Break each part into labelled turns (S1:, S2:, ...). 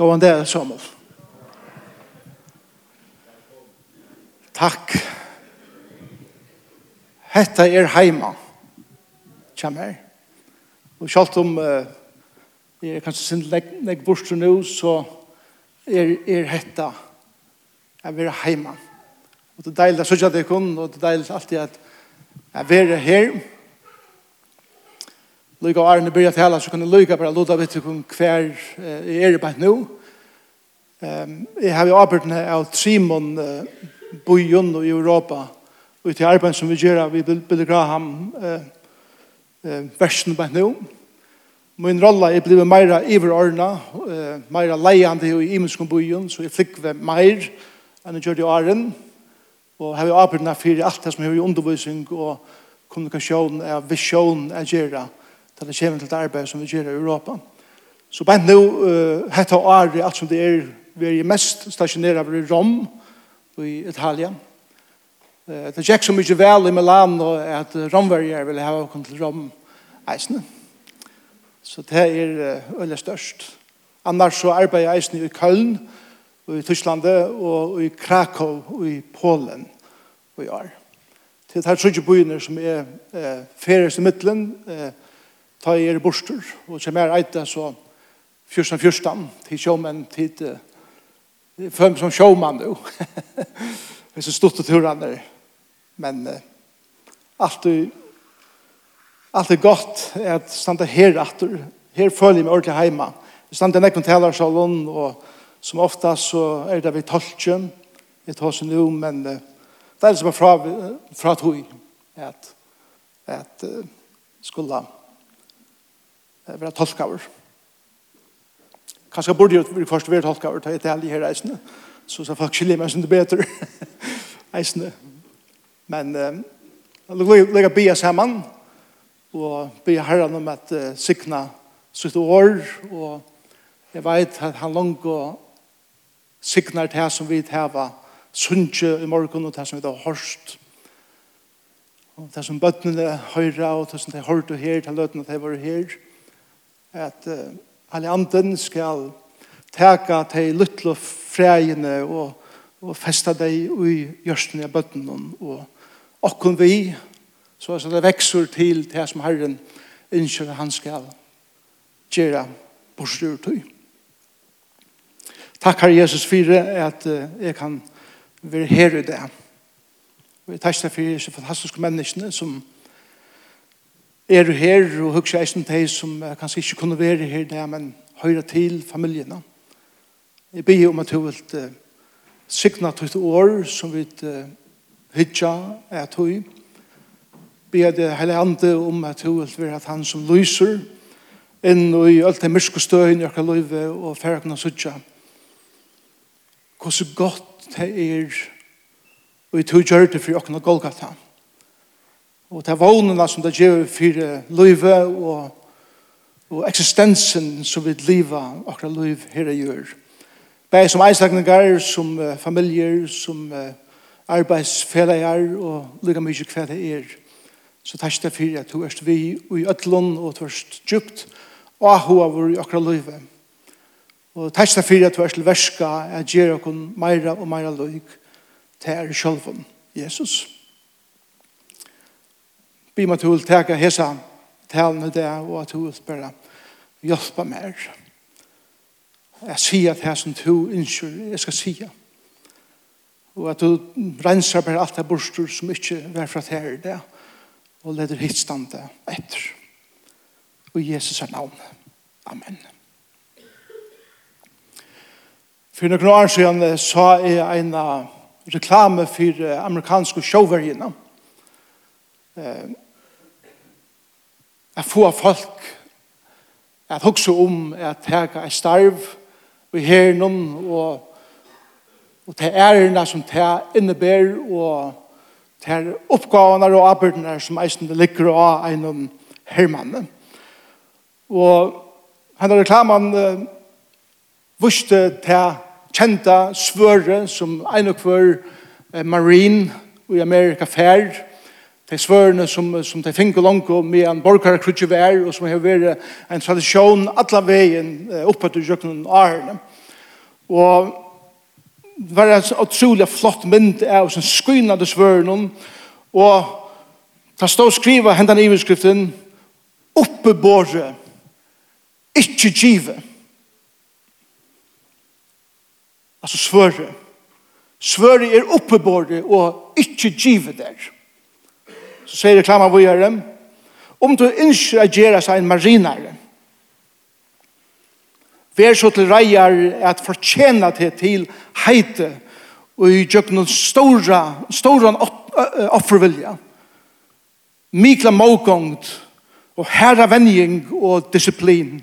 S1: Gå an det, Samuel. Takk. Hetta er heima. Kjem her. Og kjalt om uh, jeg er kanskje sin legg, legg bort nå, så er, er hetta jeg vil heima. Og det er deilig, så ikke at jeg kun, og det er deilig alltid at jeg vil her, Lyga og Arne byrja tala, så kan jeg lyga bare luta vitt om hver jeg er i bæt Um, Jeg har jo arbeidene av Trimon uh, Bojon i Europa, og til arbeid som vi gjør, vi Billy Graham uh, versen bæt nu. Min rolla er blivet meira iverordna, uh, meira leiande i imenskom bojon, så jeg fikk ved meir enn jeg gjør i Arne, og har jo arbeidene fyrir alt det som er i undervisning og kommunikasjon, er visjon, er gjerra, da det kommer til det arbeid som vi gjør i Europa. Så bare nå, uh, hette og ære, alt som det er, vi er mest stasjoneret i Rom, i Italia. Uh, det gikk så mye vel i Milan, og at romverger ville ha kommet til Rom eisene. Så det er uh, øyne størst. Annars så arbeider jeg eisene i Köln og i Tyskland og i Krakow, og i Polen, og i Ar. Det er tre byene som er uh, feries i midtelen, uh, ta er borster, og som er eit så fyrstan fyrstan, til sjåmenn, til fem som sjåmann nu. Det er så stort turene, men uh, alt er Allt är gott att stanna här efter. Här följer mig ordentligt hemma. Jag stannar en ekon talarsalon och som ofta så er det vi tolkjen, vi tar oss nu, men det är som är fra, fra tog at, at uh, skulle være tolkaver. Kanskje burde jo først være tolkaver, ta i detalje her eisene, så så folk skiljer meg som det bedre eisene. Men jeg vil legge bia sammen, og bia herren om at uh, sikna sitt år, og jeg vet at han langt og signar det som vi heva sunnkje i morgen og det som vi har hørst og det som bøttene høyra og det som de hørte her til løtene de var her at uh, Helianten skal teka til lytle frægene og, og festa deg i gjørsten av bøttenen og okkur vi så at det vekser til det som Herren innskjører han skal gjøre borsdur tøy. Takk Herre Jesus for at uh, jeg kan være her i det. Og jeg takker for disse fantastiske menneskene som er du her og hugsa eisen til som kanskje ikke kunne være her der, men høyre til familiene. Jeg ber om at du vil uh, signa til et år som vi uh, hitja er tog. Ber det hele andre om at du vil være at han som lyser inn i alt det mørske støyen i akkurat løyve og ferdene suttja. Hvor så godt det er og i tog gjør det for akkurat Golgata. Golgata og det er vågnene som det gjør for livet og, og eksistensen som vi lever akkurat liv her i gjør. Bare som eislagninger, som uh, familier, som uh, arbeidsfeller og lykke mye hva det er. Så takk det for at du er vi i Øtlund og du er djupt og hoa vår i akkurat livet. Og takk det for at du er til verska at gjør dere mer og mer lykke til er sjølven Jesus vi må til å teke hese talene der, og at hun bare hjelpa mer. Jeg sier at her som to innskyr, jeg skal sige. Og at du renser bare alt det borster som ikke er fra her det, og leder hitstande etter. Og Jesus er navn. Amen. For noen år siden sa jeg en reklame for amerikanske showvergene. Eh, at få folk at hugsa om at teka ei starv og her nun og og til ærna som til inneber og til oppgavene og arbeidene som eisen det ligger av en hermann. Og henne reklamen uh, vuste til kjenta svøre som en og hver uh, marine i Amerika fær de svørene som, som de finner langt med en borgarkrutje vær, og som har vært en tradisjon alle veien oppe til jøkken og årene. Og det var en utrolig flott mynd av sin skynende svørene, og da stod skriva hendan i beskriften, oppe båre, ikke give. Altså svøre. Svøre er oppe båre, og ikke give der så sier reklama vi gjør dem, om du ønsker å gjøre seg en marinare, vær så til reier at fortjene til til heite og i gjøkken stora, stora offervilja. Mikla mågångt og herra vending og disiplin.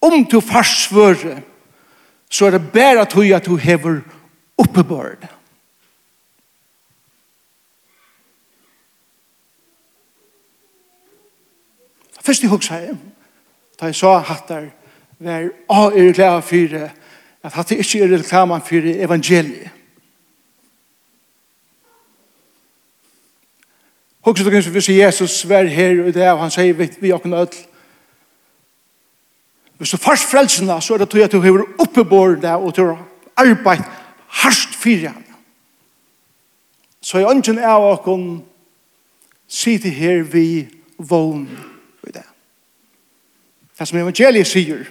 S1: Om du farsvøre, så er det bare at du hever oppebørd. Først jeg huksa hjem, da jeg så der, var, å, er glad for at hatt hattar ikke er reklama for evangeliet. Hugsa du kanskje hvis Jesus var her og det, og han sier vi, vi åkne ødel, Hvis du først frelsene, så er det tog at du har oppebord det, og du har arbeidt hardt for han. Så i ønsken er åkken, sitte her vi vågn det som evangeliet sier,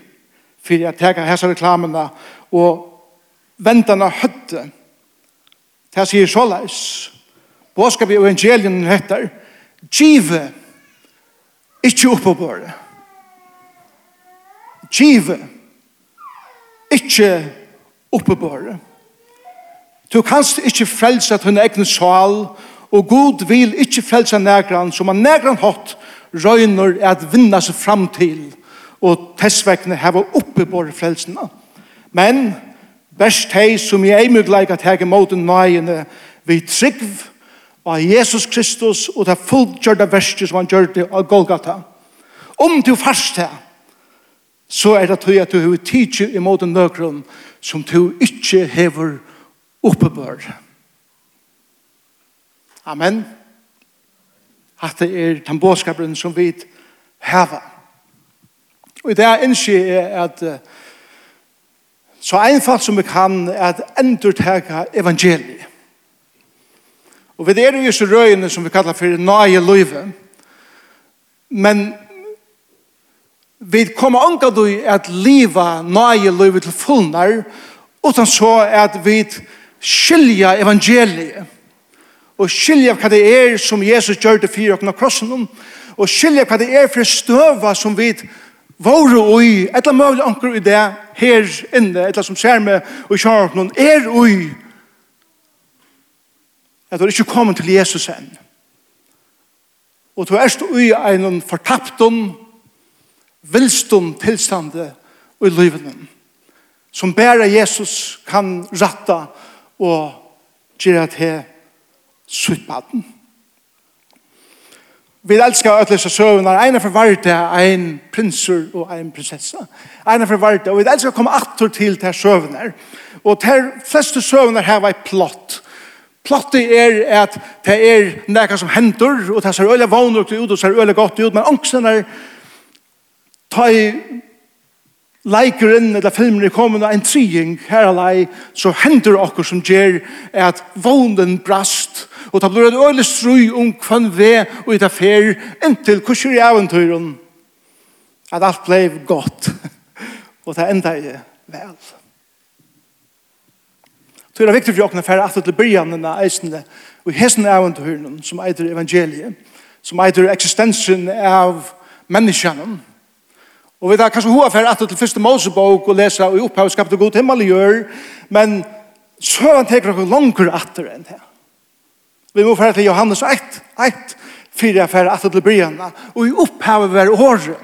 S1: for jeg tenker hese reklamene og ventene høtte, det sier såleis, båskap i evangelien heter, give, ikke oppåbøre. Give, ikke oppåbøre. Du kanst ikke frelse at hun egnet sal, og Gud vil ikke frelse negran, som han negran hatt røyner at vinna seg fram til og tessvekkene heva oppebore frelsene. Men best hei som i eimugleik at hege måten nøyene vi trygg av Jesus Kristus og det fullgjørte verset som han gjør det av Golgata. Om du fast her, så er det tog at du har tidsi i måte nøkron som du ikke hever oppebør. Amen. Hatt det er den bådskapen som vi hever. Og det er innskje er at så einfalt som vi kan er at endurtega evangeliet. Og vi er jo så røyene som vi kallar for nøye løyve. Men vi kommer anka du at liva nøye løyve til fullnar utan så at vi skilja evangeliet og skilja hva det er som Jesus gjør det fyrir okna krossen og skilja hva det er for støva som vi skilja Våre ui, etla møvlig anker i det her inne, etla som ser meg og kjører noen, er ui at du er ikke kommet til Jesus enn. Og du erst i en fortaptum, vilstun tilstande i livet som bare Jesus kan ratta og gjøre til suttbaden. Vi elskar å utløse søvnar. Ein er forvarte, ein prinsur og ein prinsessa. Ein er forvarte, Og vi elskar å komme attor til til søvnar. Og til fleste søvnar her var plott. Plottet er at det er nekka som hendur, og det ser øyla vanlukt ut, og ser øyla godt ut, men ångsen er ta i leikeren eller filmen er kommet en trying her alai, så hender okkur som gjer at vånden brast, og det blir en øyelig strøy om kvann ve og i det fer, inntil kurser i eventyren, at alt blei godt, og det enda er vel. Så det er viktig for åkne for at det blir gjerne eisende og hesten eventyren som eitir evangeliet, som eitir eksistensen av menneskene, Og vi tar kanskje hoa fer atter til første Mosebok og lesa og opphav skapte god himmel gjør, men søvann teker dere langer atter enn det. Vi må fer til Johannes 1, 1, 4 fer atter til Brianna, og i opphav var året.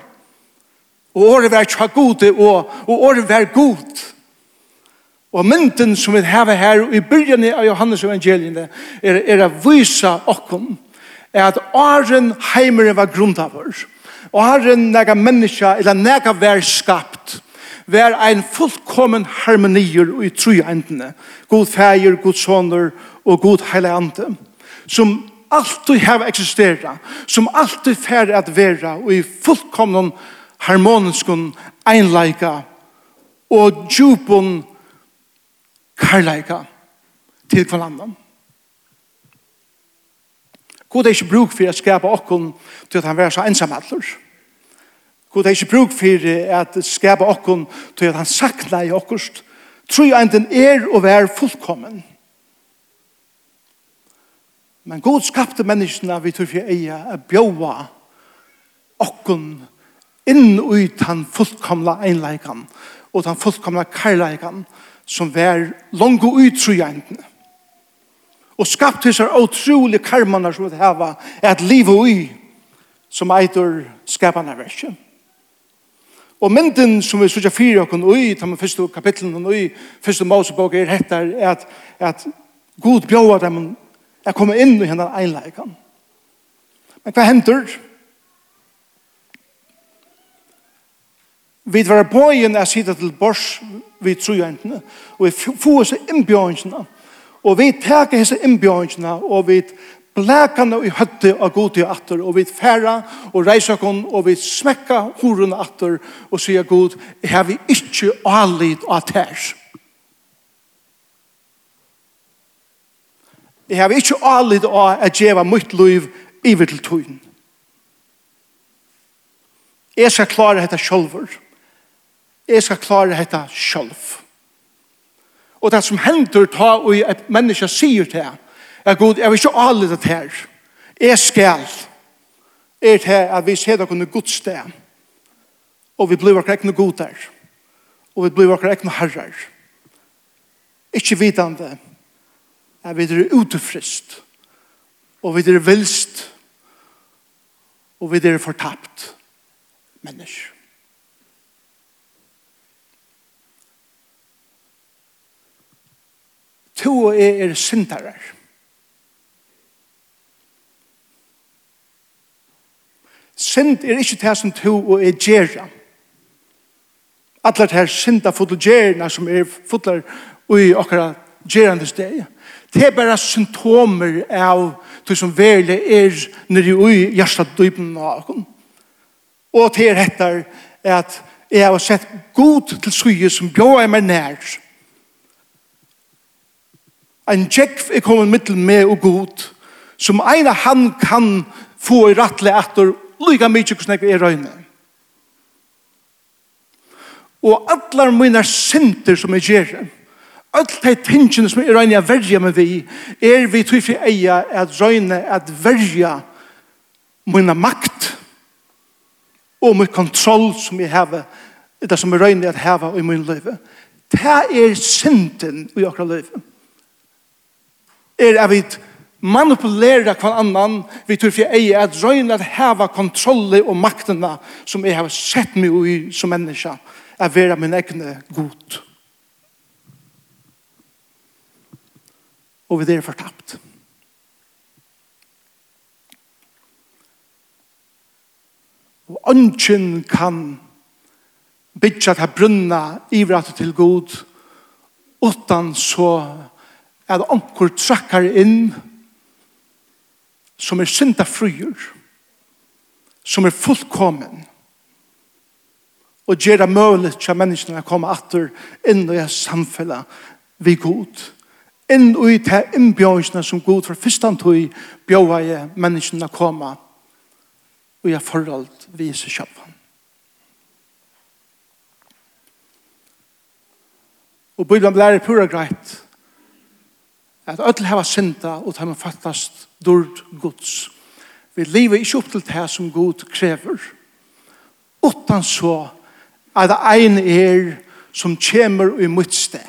S1: Og året var tja gode, og, og året var god. Og mynden som vi har her i byrjan av Johannes evangeliene er, er å vise okkom, er at åren heimere var grunnt av oss Og herren nega menneska, eller nega vær skapt, vær ein fullkommen harmonier i trojendene. God feir, god soner og god heileande, som alltid har eksistera, som alltid fer at vera og i fullkommen harmoniskun einleika og djupun karleika til hver annan. God er ikke bruk for å skapa okkon til at han vær så ensam. God har ikke bruk for at skapa okkon til at han sakna i okkurst. Tror jeg enten er og vær fullkommen. Men God skapte menneskene vi tror for eia er bjóa okkon inn i den fullkomla einleikan og den fullkomna karleikan som vær langt ut tror jeg enten. Og skapte seg utrolig karmanar som vi hava et liv og i som eitur skapana. Og mynden som vi sørger fyrir okken ui, ta med første kapitlen og ui, første Mosebok er hettar, er at, at god bjóa dem er kommet inn i hendan einleikan. Men hva hender? Vi var på igjen er sida til bors vi trujentene, og vi får hese innbjørnsene, og vi teka hese innbjørnsene, og vi blækane i høtte av god til atter, og vi færa og reisa kon, og vi smekka horen atter, og sier god, har vi ikke alit av tærs. Jeg har ikke alit av at djeva mitt liv iver til tøyen. Jeg skal klare dette sjølver. Jeg skal klare dette sjølv. Og det som hender ta og et menneske sier til at god, jeg vil ikke alle det her. Jeg skal er til at vi ser dere kunne god sted. Og vi blir akkurat noe god der. Og vi blir akkurat noe herrer. Ikke vidende at vi er utefrist. Og vi er vilst. Og vi er fortapt mennesker. To og jeg er syndere. Synd er ikke det som to og er gjerra. Atler her synda fotogerna som er fotler i okkara gerande steg. Det er bare symptomer av det som verlig er nere i hjertet dypen av okken. Og det er etter at jeg har sett god til suje som bjør er meg nær. En tjekk er kommet mittel med og god som ene han kan få i rattle etter lika mykje hvordan jeg er røyne. Og allar mine synder som jeg gjør, all de tingene som jeg røyne er verja med vi, er vi tog for eia at røyne at verja mine makt og min kontroll som jeg har det som jeg røyne at heve i min liv. Det er synden i akkurat liv. Er at vi manipulera kvann annan vi tror for jeg at røyne at heva kontrolle og maktene som jeg har sett meg i som menneske er vera min egne god og vi er fortapt. Og ønsken kan bytja til brunna ivrat til god utan så at onkur trakkar inn som er synda fryer, som er fullkommen, og gjør det mulig til menneskene å komme atter inn i samfunnet vi god. Inn i de innbjørnsene som god for første tog bjør jeg menneskene å komme og jeg forhold viser selv. Og Bibelen lærer pura greit at öll hava synda og ta man fattast dord gods. Vi lever ikkje opp til det som god krever. Utan så er det ein er som kjemer i mitt sted.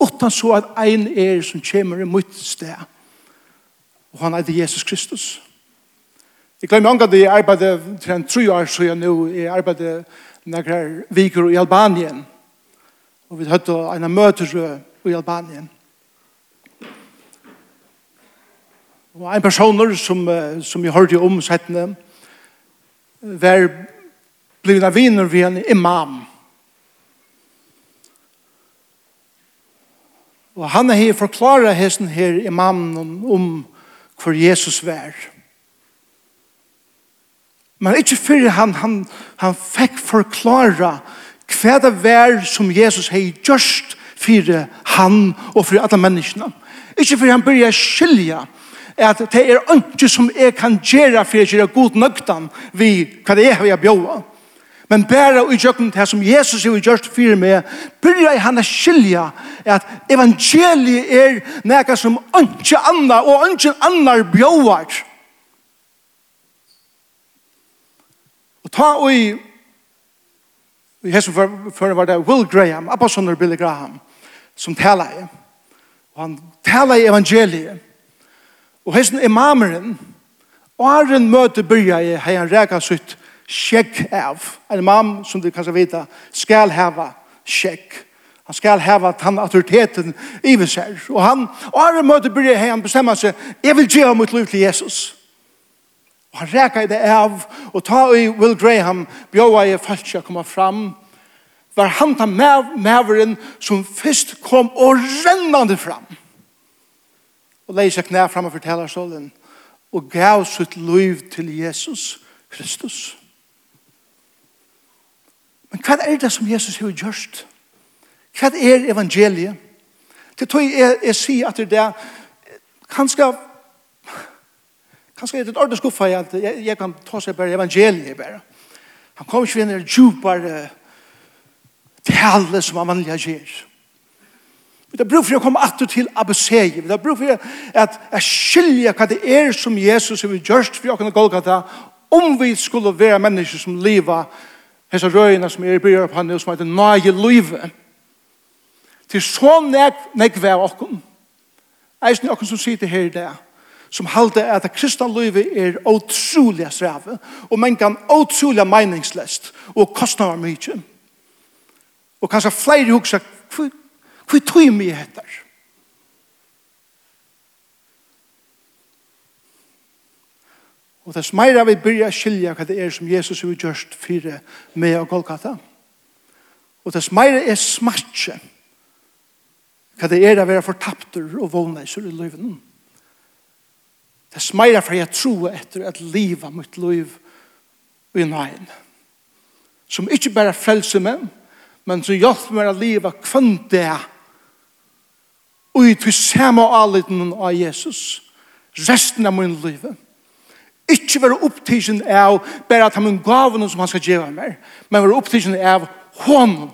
S1: Utan så er det ein er som kjemer i mitt sted. Og han er det Jesus Kristus. Jeg glemmer angan det jeg arbeidet til en tru år, så jeg nå jeg arbeidet nægra viker i Albanien. Og Og vi hadde en møterø i Albanien. Og en person som, som jeg hørte om settene, var blevet av viner ved en imam. Og han har forklaret hesten her imamen om om hvor Jesus var. Men ikke før han, han, han fikk forklaret hva det var som Jesus hei gjørst for han og for alle menneskene. Ikke for han byrja skilja at det er ikke som jeg kan gjøre for jeg gjør god nøktan vi hva det er vi har bjøret. Men bare i jøkken det som Jesus har gjort for meg, byrja han å skilja at evangeliet er noe som ikke andre og ikke annar bjøret. Og ta og i I hesson før var det Will Graham, Abbasoner Billy Graham, som tala i. Og han tala i evangeliet. Og hesson imameren, og herren møte byrja i hei han reka sitt skjegg av. En imam, som du kanskje vita, skal heva skjegg. Han skal heva tann autoriteten i seg. Og han, og herren møte byrja i hei han bestemma seg, jeg vil gjøre mitt liv til Jesus. Og han reka i det av, og ta i Will Graham, bjóa i falskja koma fram, var han ta maveren som først kom og rennande fram. Og leie seg knæ fram og fortella stålen, og gav sitt liv til Jesus Kristus. Men hva er det som Jesus har gjort? Hva er evangeliet? Det tror jeg jeg sier at det er kanskje Kanskje er det et ordentlig skuffa i alt. Jeg, jeg kan ta seg bare evangeliet bare. Han kom ikke inn i en djupare tale som han vanlig gjør. Vi har brug for å komme atter til ABC. Vi har brug for at jeg skiljer hva det er som Jesus har gjort for å kunne Golgata om vi skulle være mennesker som lever hese røyene som er i byer på henne som heter Nage Løyve. Til så nek, nek vi av okken. Eisen okken som sitter her i dag som halde at det kristne livet er utrolig strave, og man kan utrolig meningsløst, og kostnader mye. Og kanskje flere hukser, hvor tog mye heter? Og det smeira vi byrja skilja hva det er som Jesus har gjort fyrir meg og Golgata. Og det smeira er smatje hva det er å være fortapter og vågneiser i løyvenen. Det smeira for jeg tror etter at livet mitt liv i nøyen. Som ikke bare frelser meg, men som hjelper meg å leve kvann det og i til samme avliten av Jesus resten av min liv. Ikke være opptidsen av bare at han min gavene som han skal gjøre meg, men være opptidsen av hånden,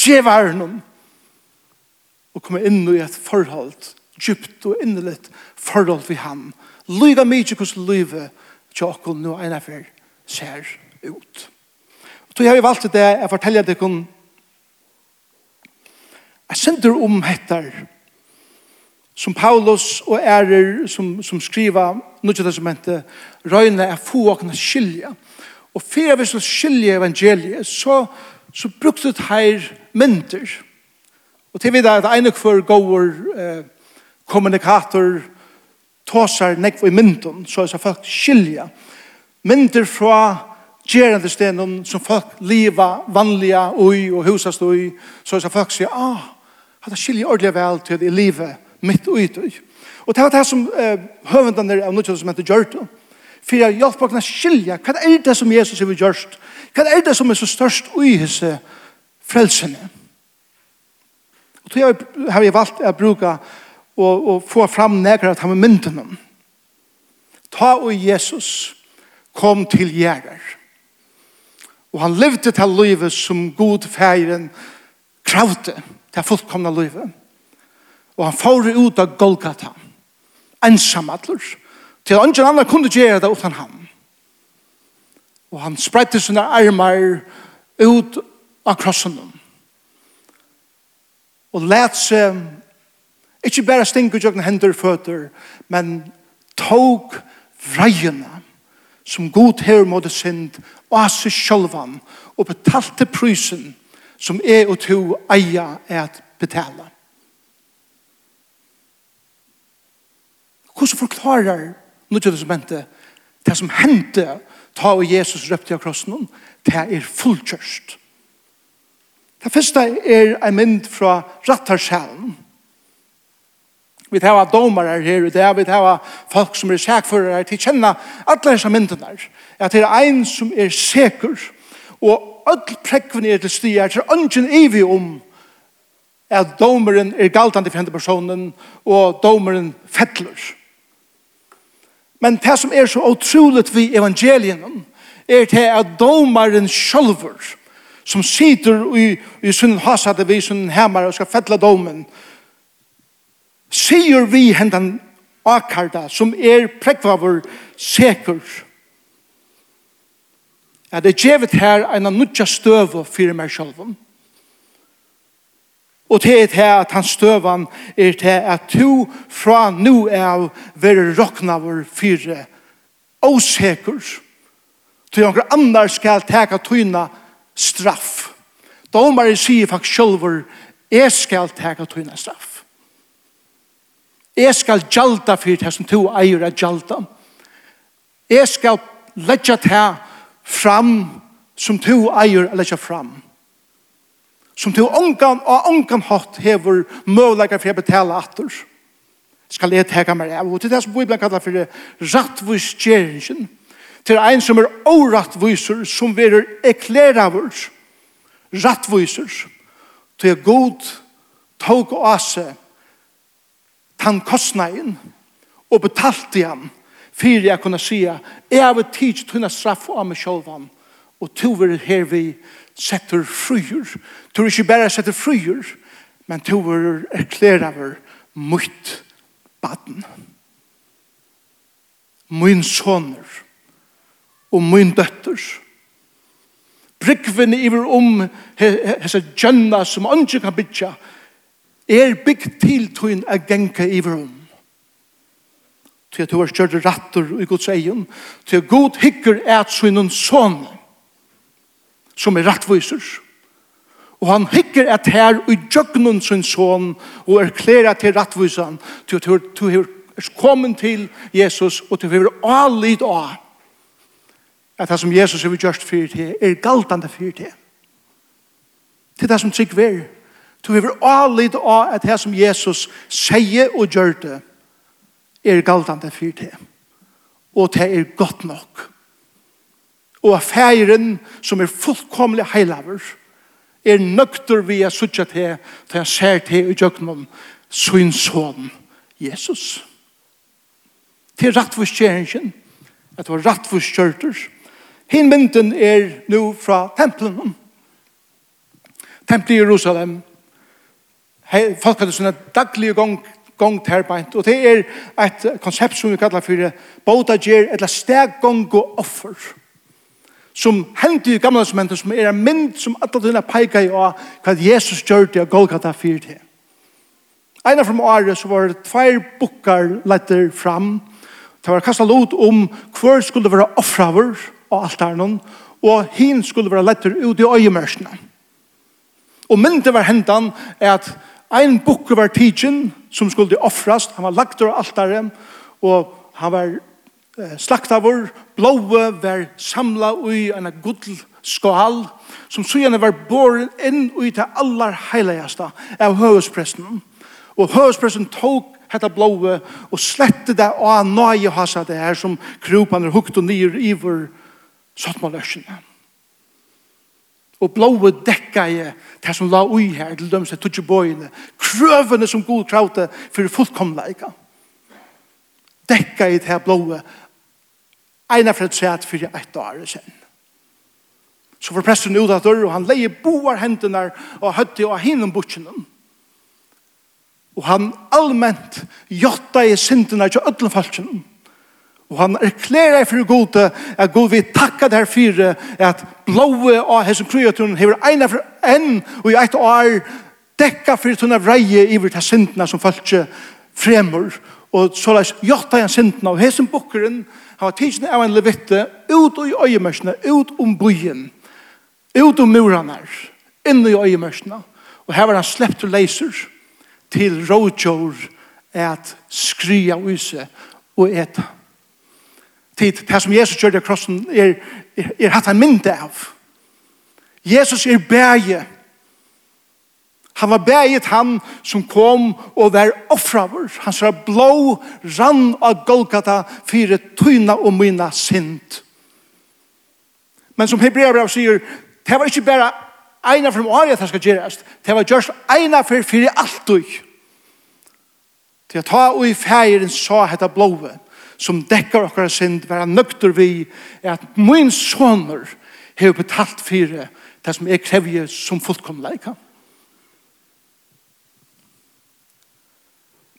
S1: gjeveren og komme inn i et forhold, djupt og innelitt forhold vi han, Lyga mykje hos lyve tjokken nu enn fyr ser ut. Og tog har vi valgt det jeg forteller deg om jeg sender om hettar som Paulus og ærer som, som skriver Nudja testamentet røyne er få åkne skilje. og fyrir vi skal skilje evangeliet så, så brukte det her mynter og til videre at ene kvar går eh, kommunikator kommunikator tåsar nekv i mynden, så er det folk skilja. Mynder fra gjerande stenen som folk liva vanliga ui og husast ui, så er det folk sier, ah, hatt skilja ordelig vel til i livet mitt ui ui. Og det var det som eh, høvendene av nødvendig som heter Gjørto, for jeg hjelper å skilja, hva er det som Jesus har gjørst? Hva er det som er så størst ui hese frelsene? Og så har jeg valgt å bruke og, og få fram nekker at han var mynden om. Ta og Jesus kom til gjerder. Og han levde til livet som god feiren kravte til fullkomna livet. Og han får ut av Golgata, ensamadler til at ingen annen kunne gjøre det utan ham. Og han spredte sine armar ut av krossen og let seg Ikke bare stinke ut utjøkken hender føtter, men tog vreiene som god her mot det synd og av seg sjølvan og betalte prysen som er og to eia er at betale. Hvordan forklarer Nye testamentet det som hendte ta og Jesus røpte av krossen det er fullkjørst. Det første er en mynd fra Rattarskjælen. Vi tar av her her, vi tar av folk som er sækfører her, til kjenna alle disse myndene. At det er en som er sikker, og all prekven er til styr, til ønsken evig om at domeren er galtande for henne personen, og domeren fettler. Men det som er så utroligt vi evangelien, er til at domaren sjølver, som sitter i, i sin hasade vi, sin hemmar, og skal fettla domen, og sier vi hendan akarda som er prekvavur sekur. At det gjevet her en av nudja støv fyrir meg sjálfum og til et her at han støvan er til at to fra nu av være roknavur fyrir osekur til noen andar skal teka tyna straff. Domare sier faktisk sjølver, jeg skal teka tyna straff. Jeg skal gjalda for det som to eier er gjalda. Jeg skal letja det fram som to eier er letja fram. Som to ångan og ångan hatt hever møvleikar for jeg betala atter. Skal jeg teka meg av. Og til det som Bibelen kallar for rattvis gjerringen. Til ein som er orattviser som verer eklæravur rattviser. Til god tog og ase tann kostnaden og betalte ham for jeg kunne si jeg har tid til å straffe av meg selv og to er her vi setter fryer to er ikke bare setter fryer men to er erklærer mot baden min soner og min døtter Brygvene iver om hese he, he, he, he, he, he, he, he, he, he, er bygd til tøyn a genka i vrum. Til at du har kjørt rattur i Guds egen, til at god hikker et sønnen sånn, som er rattviser. Og han hikker et her i djøgnen sin sånn, og erklærer til rattviseren, til at du har kommet til Jesus, og til at du har allit av, at det som Jesus har gjort fyrir til, er galtande fyrir til. Til det som trygg verir. Du hever alit av at det som Jesus sier og gjør det er galtande for det. Og det er godt nok. Og affæren som er fullkomlig heilaver er nøkter vi er suttja til til han ser til i djøknum sin son Jesus. Til rattforskjeringen at det var rattforskjørter Hin mynden er nu fra tempelen. Tempel i Jerusalem hei, folk hadde sånne daglige gong, gong terbeint, og det er et konsept som vi kallar for båda gjer, bodager, steg gong og offer, som hendte i gamle testamentet, som er en mynd som alle tøyne peikar i av hva Jesus gjør det og Golgata 4 til. Einar fra året så var det tveir bukkar letter fram, det var kastet lot om hver skulle være offraver av noen, og hin skulle være letter ut i øyemørsene. Og myndet var hentan er at Ein bukke var tidsin som skulle offrast. Han var lagt av altare og han var eh, slaktavur. Blåa var samla ui en gudl skål som sujane var boren inn ui til allar heiligasta av høvespresten. Og høvespresten tok hetta blåa og slette det av nøye hasa det her som kropan er hukt og nyr i vår sottmåløsjene og blåa dekka i det som la ui her til dømse tutsi bøyene, krøvene som god krauta for fullkomleika. Dekka i det blåa eina fra tret for eit år sen. Så var presten ut av dør, og han leie boar hendene og høtti og hinnom butjenen. Og han allment jotta i syndene til ødlen falskjenen. Og han erklærer for Gud at Gud vil takke det her fyre at blåe av hessen kreaturen hever eina for enn og i eit år dekka fyrir tunna vreie i til syndene som følte fremur. Og så leis jotta igjen syndene. Og hessen bukkeren han var tidsne av en levitte ut i øyemørsene, ut om byen ut om murene inn i øyemørsene. Og her var han slept til leiser til rådjord at skria use og eta tid, det som Jesus gjør det krossen, er, er, er hatt han mynd av. Jesus er bæge. Han var bæget han som kom og var offraver. Han sa blå rann av Golgata fire tøyna og myna sint. Men som Hebreabra sier, det var ikke bare eina for året det skal gjøres. Det var gjørs eina for fire alt du. Til å ta og i feiren sa hette blået som dekker okkar synd, være nøkter vi, er at min soner har betalt fyrir det som jeg krevje som fullkomleika.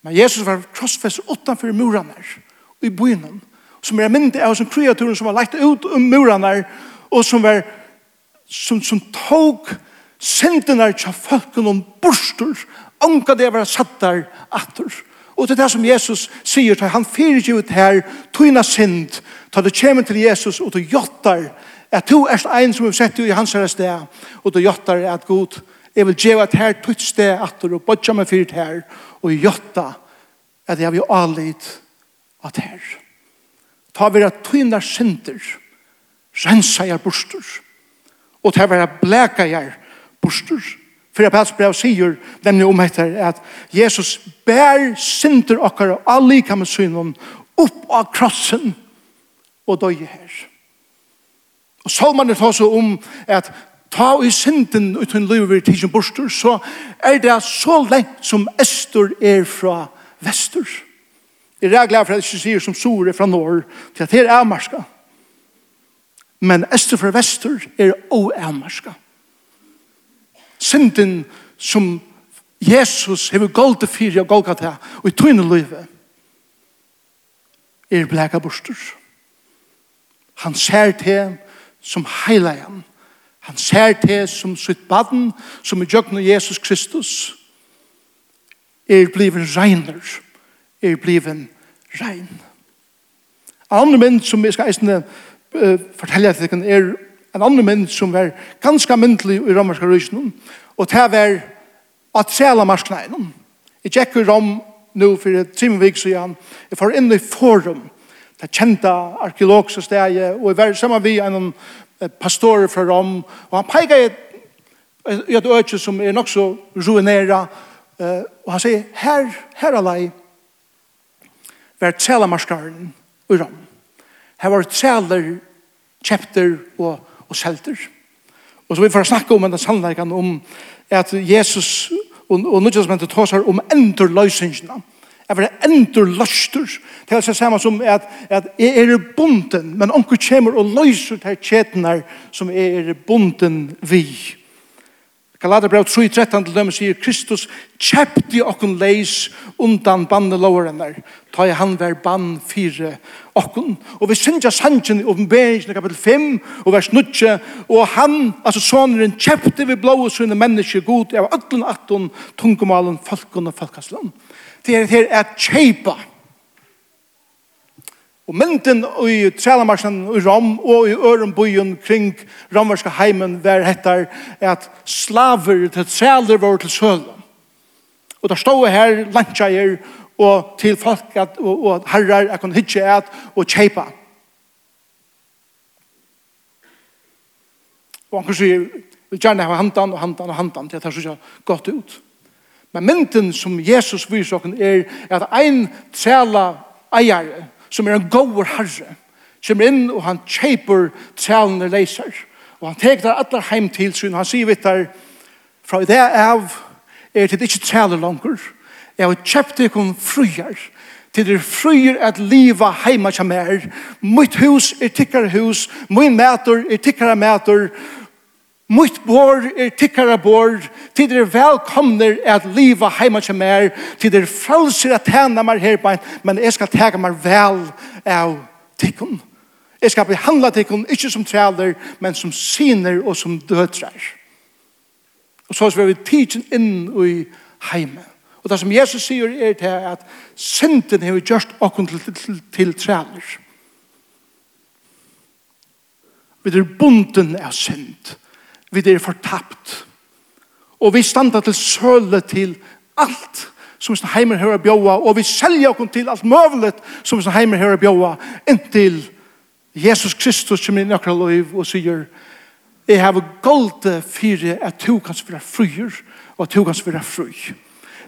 S1: Men Jesus var krossfest utanfor murene og i byen, som er mynd av som kreaturen som var lagt ut om murene, og som var som, som tog syndene til folkene om borster, anka det var satt der atter, Og det er det som Jesus sier, til han fyrir ikke ut her, tøyna synd, ta det kjemen til Jesus, og du jottar, at du er ein som er sett i hans herre sted, og du jottar at god, jeg vil djeva et her tøyt sted atter, og bodja meg fyrir her, og jotta, at jeg vil alit at her. Ta vi at tøyna synder, rensa jeg borster, og ta vi at bleka jeg bostur, Fyrir Pels brev sier nemlig om etter at Jesus bær synder okkar og allika med synen upp av krossen og døye her. Og så man det også om at ta i synden uten liv i tidsen borster, så er det så lengt som Øster er fra Vester. Jeg er glad for at jeg sier som Sore fra Norr til at her er Amerska. Men Øster fra Vester er også Amerska synden som Jesus hever golde fyrir og Golgata og i tøyne løyve er blæka bostur. Han ser til som heilajan. Han ser til som sitt baden som i djøkken Jesus Kristus er bliven reiner er bliven regn. Andre mynd som jeg skal eisne uh, fortelle at det er en annen mynd som var ganske myndelig i romerska rysen, og det var at sæla marskneinen. Jeg gikk i Rom nå for et time vik, siden, jeg får inn i forum, det kjente arkeologiske stedet, og jeg var sammen med en pastor fra Rom, og han peker i et øke som er nok så ruinera, uh, og han sier, her, her er lei, var tælamarskaren i Rom. Her var tæler, kjepter og og selter. Og så vi får snakke om en sannleikene om at Jesus og, og nødvendig tåsar om endurløysingene. Jeg vil endurløster. Det er samme som at, at jeg er bunden, men onker kommer og løser til kjetene som jeg er bunden vi. Galaterbrev 3.13 til dem sier Kristus kjepte okkun leis undan banne lovarennar ta i han ver bann fire okkun. og vi syndja sannsyn i oppenberingen kapitel 5 og vers 9 og han, altså soneren kjepte vi blå og sunne menneske god av ötlen atton tungumalen folkun og folkaslan det er det her er kjeipa Og mynden i Trelamarsen i Rom og i Ørenbyen kring romerske heimen var hettar at slaver til treler var til sølen. Og der stod her lantjeier og til folk at, og, og herrar jeg kunne hitje et og kjeipa. Og han kan si, vil gjerne ha handan og handan og handan til at det ser godt ut. Men mynden som Jesus viser oss er at ein trela eier som er en gåver herre, som er inn og han kjeiper trælende leiser. Og han tek der alle heim til sin, han sier vitt der, fra det av er det ikke træle langer, jeg har kjøpt det kun fruer, til det fruer at liva heima som er, Mitt hus er tikkare hus, min mæter er tikkare mæter, Mitt bor er tikkara bor, til dere velkomner at liva heima til mer, til dere frelser at tæna mer på men jeg skal tega mer vel av tikkun. Jeg skal behandla tikkun, ikke som træler, men som syner og som dødrar. Og så er vi tidsin inn i heime. Og det som Jesus sier er til at synden har gjort okkur til, til, til træler. Vi er bunden av synd. Vi er fortapt. Og vi standa til søle til alt som sin heimer høyre bjóa, og vi selja okkur til alt møvlet som sin heimer høyre bjóa, inntil Jesus Kristus som er i nøkra loiv og sier, jeg har golde fyrir at du kan være fryer, og at du kan være fry.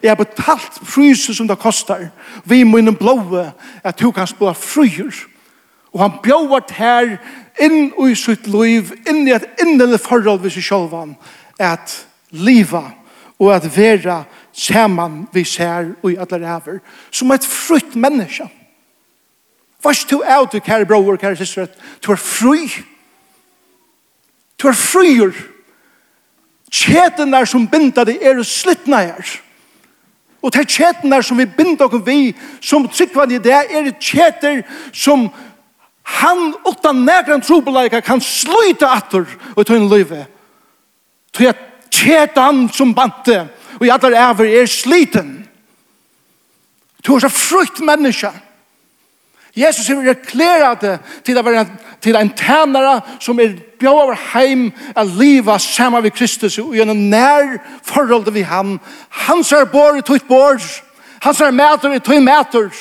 S1: Jeg har betalt fryset som det kostar, vi må innom blåa, at du kan være fryer. Og han bjóa her inn i sitt liv, inn i et innelig forhold ved seg selv, at liva og at vera saman vi ser og i alle ræver, som et frutt menneske. Først to du, kære bror, kære søster, at du er fri. Du er frier. Kjeten der som binder deg er slittne her. Og det er kjeten der som vi binder dere vi, som tryggvann i det, er kjeter som, Han utan nekran trobeleika kan sluta atur og tøyn løyve. Tøy at tjetan som bante og i allar æver er sliten. Du er så frukt menneska. Jesus er reklerade til å være til en tænare som er bjør over heim av livet sammen med Kristus og gjennom nær forhold vi ham. Hans er bor i tøyt bor. Hans er mæter i tøyt mæter.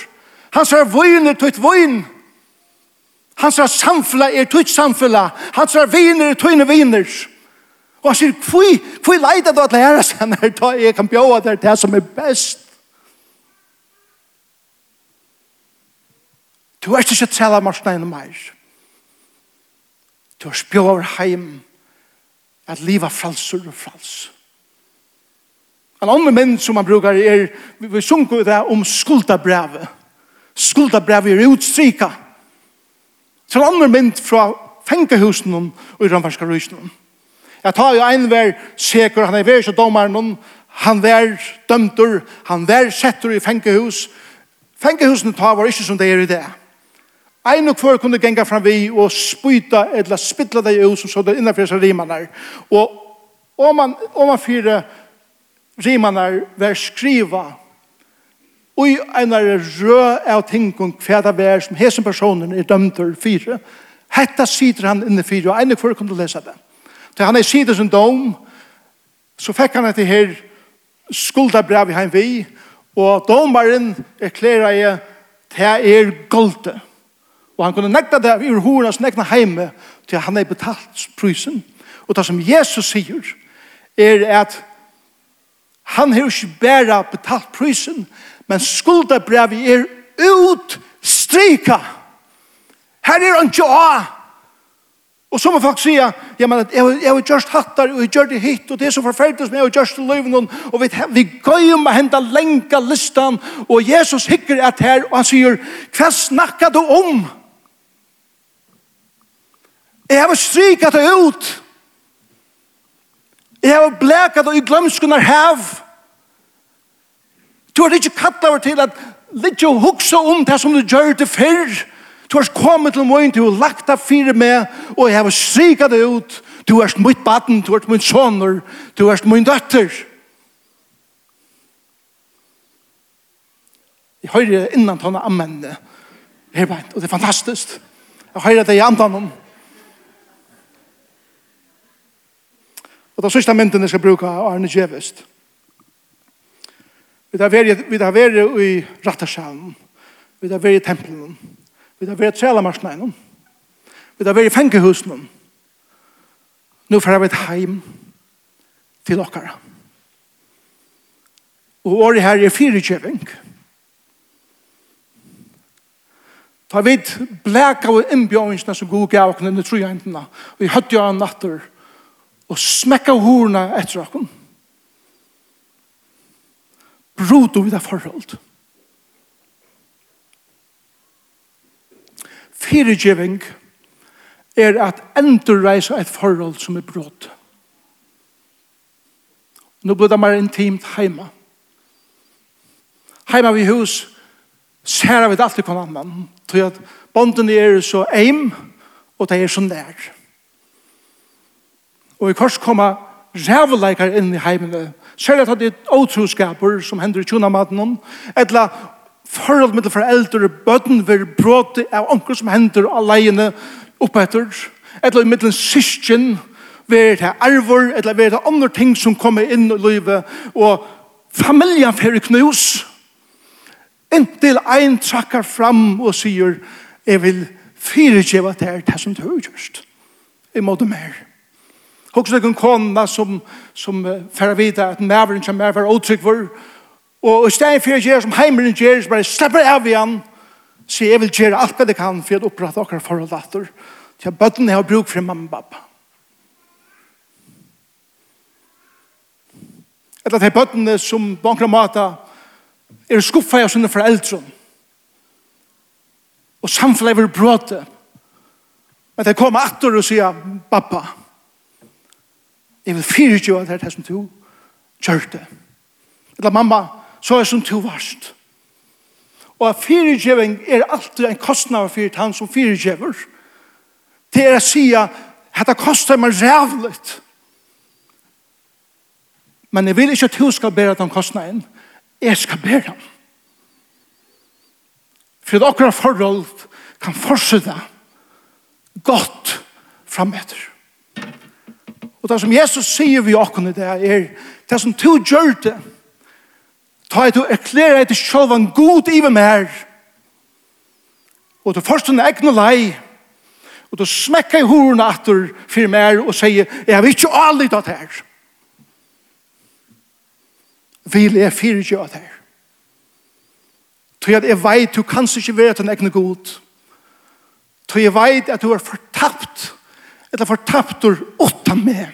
S1: Hans er vøyn i tøyt vøyn. Hans er samfla er tøyt samfla. Hans er viner er tøyne viner. Og han sier, hvor, hvor leida du at lære seg når da jeg kan bjóa der det som er best. Du er ikke tæla marsnein meir. Du er spjóa over heim at liva fralsur og frals. En annen menn som man brukar er, vi sunker det om skuldabrevet. Skuldabrevet er utstrykket Som andre mynd fra fengehusen og i rømfarska rysen. Jeg tar jo en vær seker, han er vær så domaren, han vær dømter, han vær setter i fengehus. Fengehusene tar var ikke som det er i det. Ein og kvar kunne genga fram vi og spyta eller spytla deg ut som så det innanfor seg rimanar. Og om man, om man fyre rimanar vær skriva og i en rød av tingene hva det er som hesen personen er dømt til fire. Hetta sitter han inne fire, og ene kvar kom til lese det. Til han er sider som dom, så fikk han etter her skuldabrev i heimvi, og domaren erklærer jeg til er golde. Og han kunne nekta det i hornas nekna heime til han er betalt prysen. Og det som Jesus sier er at han har ikke bare betalt prysen, Men skuldabrevet er utstrika. Her er han ikke av. Og så må folk si, ja, men jeg, har gjort hattar, og jeg gjør det hit, og det er så forferdelig som jeg har gjort det løven, og vi, vi gøy om å hente lenka listan, og Jesus hikker et her, og han sier, hva snakker du om? Jeg har striket det ut. Jeg har bleket det i glømskunar hev. Jeg Du har ikke kattet over til at litt jo hukse om det som du gjør det før. Du har kommet til morgen, du har lagt deg fire med, og jeg har striket det ut. Du er mitt baden, du er mitt soner, du er mitt døtter. Jeg hører innan tånne ammenne. Her beint, og det er fantastisk. Jeg hører det i andan om. Og det er sørste mynden jeg skal bruke, av Arne Gjevest. Vi har vært, vi har vært i Rattasjalen. Vi har vært i tempelen. Vi har vært i Trælamarsneinen. Vi har vært i fengehusen. Nå får vi et heim til dere. Og året her er fire kjøving. Ta vid blæka av innbjøringsene som god gav oss i trojentene. Vi høtte jo en natter og smekka horna etter oss brot over det forhold. Fyrirgiving er at endurreisa et forhold som er brot. Nå blir det mer intimt heima. Heima vi hus ser vi det alltid på annan. Til at bonden er så eim og det er så nær. Og i kors koma rævleikar inn i heimene Særlig at det er åtroskaper som hender i tjonamaten etla forhold med foreldre, bøtten vil bråte av onker som hender alene oppetter, etla i mellom syskjen, ver det arvor, etla ver det andre ting som kommer inn i livet, og familien fer knus. Inntil ein trakkar fram og sier, jeg vil fyrirgjeva det her, det som du har gjørst. Jeg måtte mer. Hoks det en kona som, som uh, færa vita at mæveren som er for åtryggvur. Og i stedet for å gjøre som heimeren gjør, så bare slipper av igjen. Så jeg vil gjøre alt det kan for å opprette akkurat forhold etter. Så jeg bøtten jeg har bruk for mamma og pappa. Eller de bøttene som på enkla måte er skuffet av sine foreldre. Og samfunnet er bråte. Men de kommer etter og sier, pappa, pappa, Jeg vil fyre ikke at det er som du gjør det. Eller mamma, så er som du varst. Og at fyregjøving er alltid en kostnad for han som fyregjøver. Det er å si at det koster meg rævligt. Men jeg vil ikke at du skal bære den kostnaden. Jeg skal bære den. For at akkurat forhold kan fortsette godt fremetter. Og det som Jesus sier vi åkken i det er, det som du gjør det, ta et og erklære etter selv en god i hvem her, og du først en egen lei, og du smekker i horen etter for meg og sier, jeg har ikke allit av det her. Vil jeg fyrer ikke av det her. Tog at jeg vet, du kan ikke være til en egen god. Tog jeg vet at du er fortapt eller fortaptor åtta med.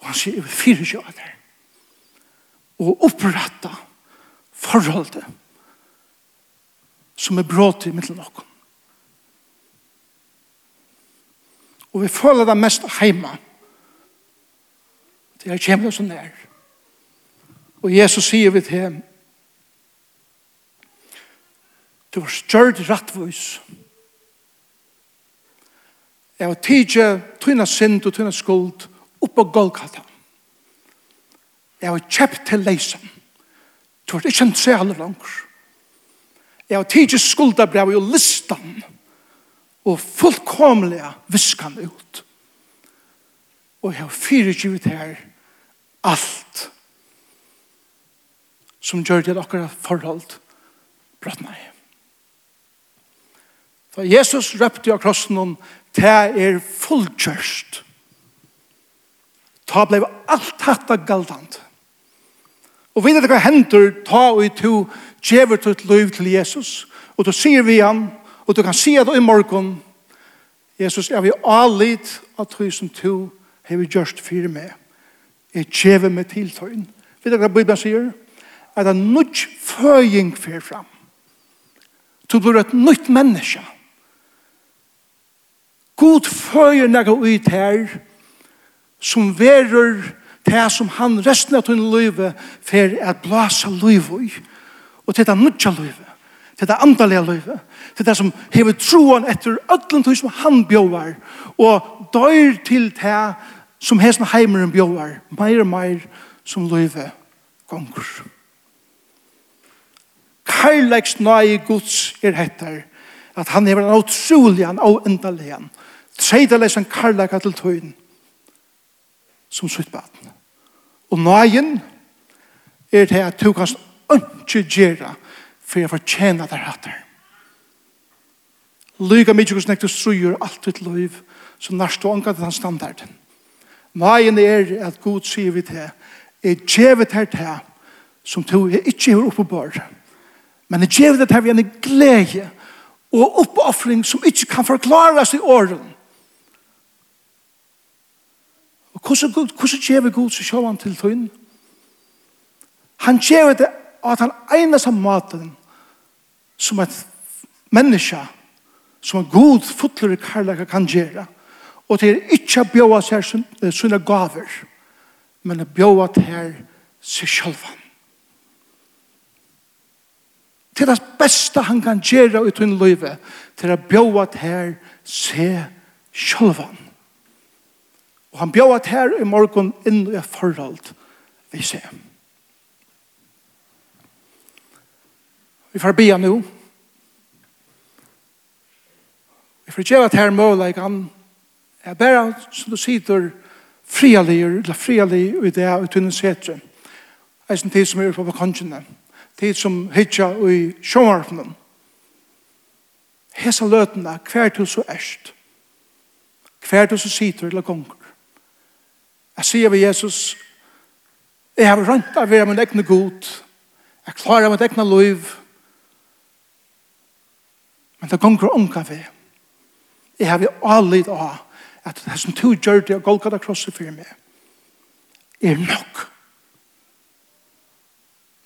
S1: Og han sier, jeg vil fyre ikke av det. Og opprette forholdet som er brått i middelen av Og vi føler det mest hjemme. Det er kjemlig så nær. Og Jesus sier vi til ham, du var større rettvis. Du Jeg har tidje, tøyna synd og tøyna skuld opp på Golgata. Jeg har kjøpt til leisen. Du har ikke en sæler langer. Jeg har tidje skuldabrev og listan og fullkomlega viskan ut. Og jeg har fyrir givet her alt som gjør til akkurat forhold brottnei. Da Jesus røpte av krossen om, det er fullkjørst. Da ble alt hatt av galdant. Og vet du hva hender, ta og to djever til et liv til Jesus, og du sier vi han, og du kan si det i morgen, Jesus, jeg vil alit av tusen to, har vi gjørst fire med. Jeg djever med tiltøyen. Vet du hva Bibelen sier? At det nødt føying fer fram. Du blir et nytt menneske. God føyer nega ut her som verur det som han resten av tunne løyve for at blasa løyve og til det nudja løyve til det andalega løyve til det som hever troen etter öllum tog som han bjóvar og døyr til det som hesen heimeren bjóvar meir og meir som løyve gonger. Karlægs nøye gods er hettar at han hever en utrolig, en avendelig, treideleis en karlaga til tøyen som sutt baden. Og nøyen er det at du kan ikke gjøre for jeg fortjener der hatter. Lyga mykje hos nektu struer alt ditt liv som nærst og angat den standarden. Nøyen er at god sier vi til er djevet her til som du ikke er oppe på Men er gjevet her vi en glede og oppoffring som ikke kan forklares i åren hvordan, hvordan gjør vi god så sjå han til tøyen? Han gjør det at han egner seg maten som et menneske som en god fotler i karlager kan gjøre. Og til ikke å bjøve seg sånne gaver men å bjøve til seg selv. Til det beste han kan gjøre uten livet til å bjøve til seg selv. Og han bjør at her i morgen inn i forhold vi ser. Vi får be nå. Vi får gjøre at her måleikene er bare, som du sier, frialig, eller frialig i det av tunnen setre. Jeg er en tid som er på bakonjene. Tid som hitja i sjåmarfnen. Hesa løtene, hver til så erst. Hver til så sitter eller gonger Jeg sier ved Jesus, jeg har rønt av være min egne god, jeg klarer mitt egne liv, men det gonger unga vi. Jeg har vi allit av at det som to gjør det og Golgata krosset for meg, er nok.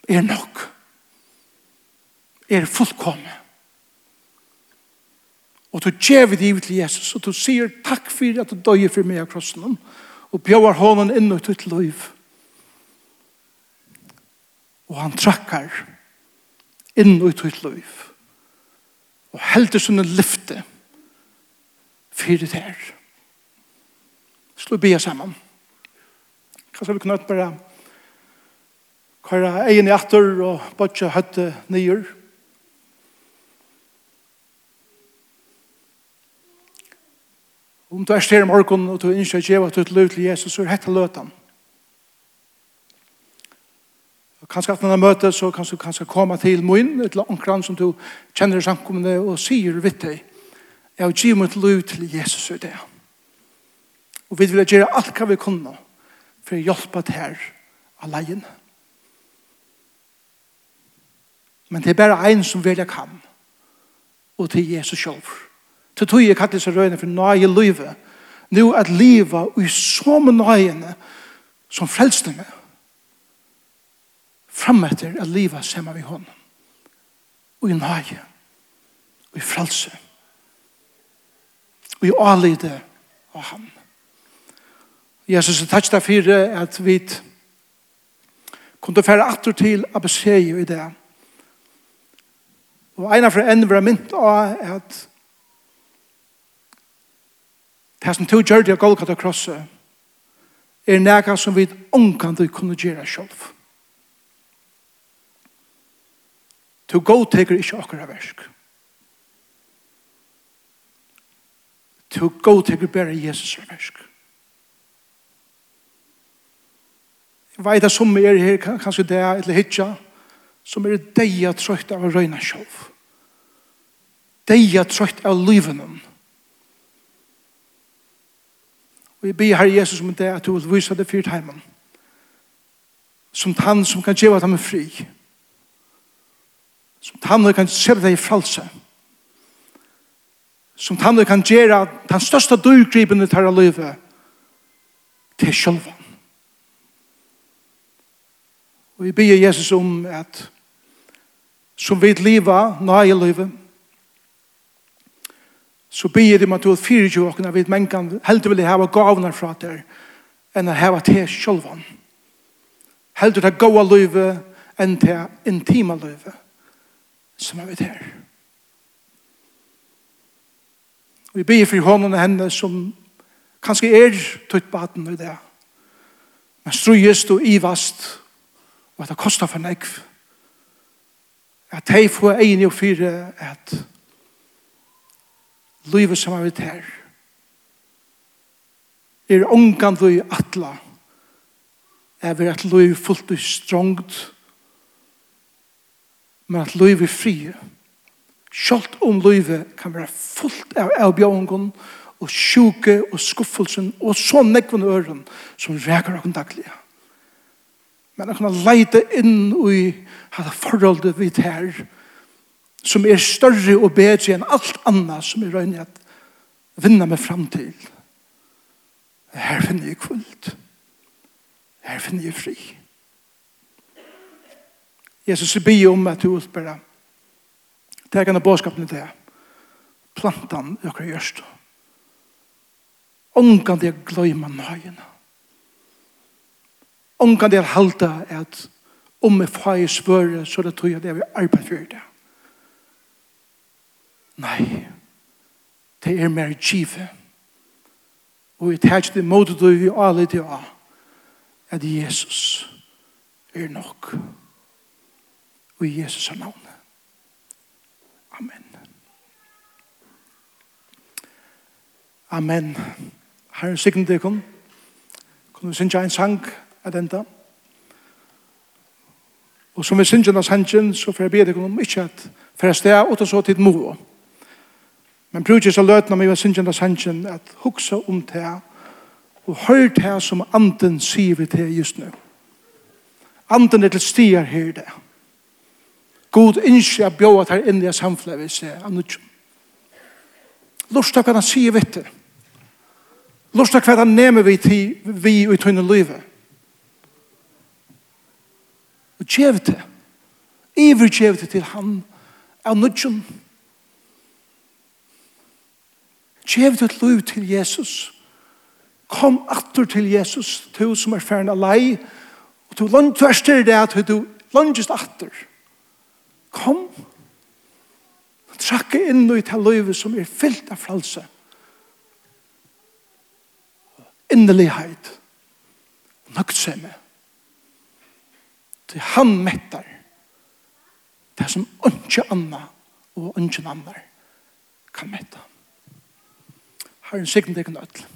S1: Er nok. Er fullkomne. Og du gjør det givet til Jesus, og du sier takk for at du døg for meg av krossen, og og bjóar honom inn i ditt liv. Og han trakkar inn i ditt liv og heldur sunne lyfte fyrir þær. Slå bia saman. Kanskje vi kunne bare køyra egin i atter og botja høtte nyer. Om du er styr i morgen og du ønsker å gjøre at du er løy til Jesus, så er dette løtan. Kanskje at når møter, så kan du kanskje komme til min, et langkran som du kjenner i samkommende og sier vidt deg. Jeg har givet mitt løy til Jesus i det. Og vi vil gjøre alt hva vi kunne for å hjelpe til her alene. Men det er bare en som vil jeg kan, og til Jesus selv. Til tog jeg kattis og røyne for nøye livet. Nå at livet og i så med nøyene som frelsninge. Fram etter at livet sammen vi hånden. Og i nøye. Og i frelse. Og i alide av ham. Jesus er takk for at vi kunne fære atter til å Abbeseio i det. Og en av for en var mynt av at Det som tog gjør det av Golgata krosset er nega som vi omkant vi kunne gjøre selv. Du godteker ikke akkurat versk. Du godteker bare Jesus versk. Jeg vet at som er her, kanskje det er eller hitja, som er deia trøyt av å røyna sjolv. Deia trøyt av livenom. Deia Vi ber Herre Jesus om det at du vil vise det fyrt heimen. Som han som kan gjøre dem fri. Som han kan gjøre deg i fralse. Som han kan gjøre den største dyrgripen i tæra livet til sjølva. Og vi ber Jesus om at som vi lever, nøye livet, så ber de Matteus 24 åkna vid mänkan heldur vill hava gavnar fra der enn å hava te sjolvan. Heldur det gåa løyve enn til intima løyve som er vidt her. Vi ber for hånden og henne som kanskje er tøyt baden i det. Men strøyest og ivast og at det kostar for nekv. At de får egen og fire at livet som er vidt her. Er ångan du i atla. Er vi at liv fullt og strongt. Men at liv er fri. Sjalt om livet kan være fullt av avbjøringen og sjuke og skuffelsen og så nekven øren som reker av daglige. Men jeg kan leite inn i hva forholdet vidt her som er større og bedre enn alt annet som er røyne at vinna meg fram til. Her finner jeg kvult. Her finner jeg fri. Jesus, jeg blir om at du utbærer. Det er gjennom bådskapen til. Plantan i akkurat gjørst. Ongan det gløyma nøyene. Ongan det halta at om jeg får i svøre så det tror jeg det er vi arbeid for det. Nei, det er mer kjive. Og jeg tar det måte du vi alle til å at Jesus er nok. Og i Jesus er navnet. Amen. Amen. Herren sikken til kun. Kunne vi synge en sang av denne? Og som vi synger av sangen, så får jeg be deg om ikke at for jeg steg, og så tid må. Men brukar så løtna meg og synsjenda sannsjen at huksa om det og hør det som anden sier vi til just nu. Anden er til stier her det. God innskje at bjóa tar inn i samfunnet vi ser av nudjum. Lorsta hva han sier vitt det. Lorsta hva han nemer vi til vi og i tøyne livet. Og djev det. Iver djev det til han av nudjum. Gjev ditt liv til Jesus. Kom atter til Jesus, du som er ferdig lei, og du langt til det at du langest atter. Kom. Trakke inn i til livet som er fyllt av fralse. Innelighet. Nøgtsemme. Til han mettar. Det som ønske anna og ønske annar kan metta. Herren signe deg kun ødel.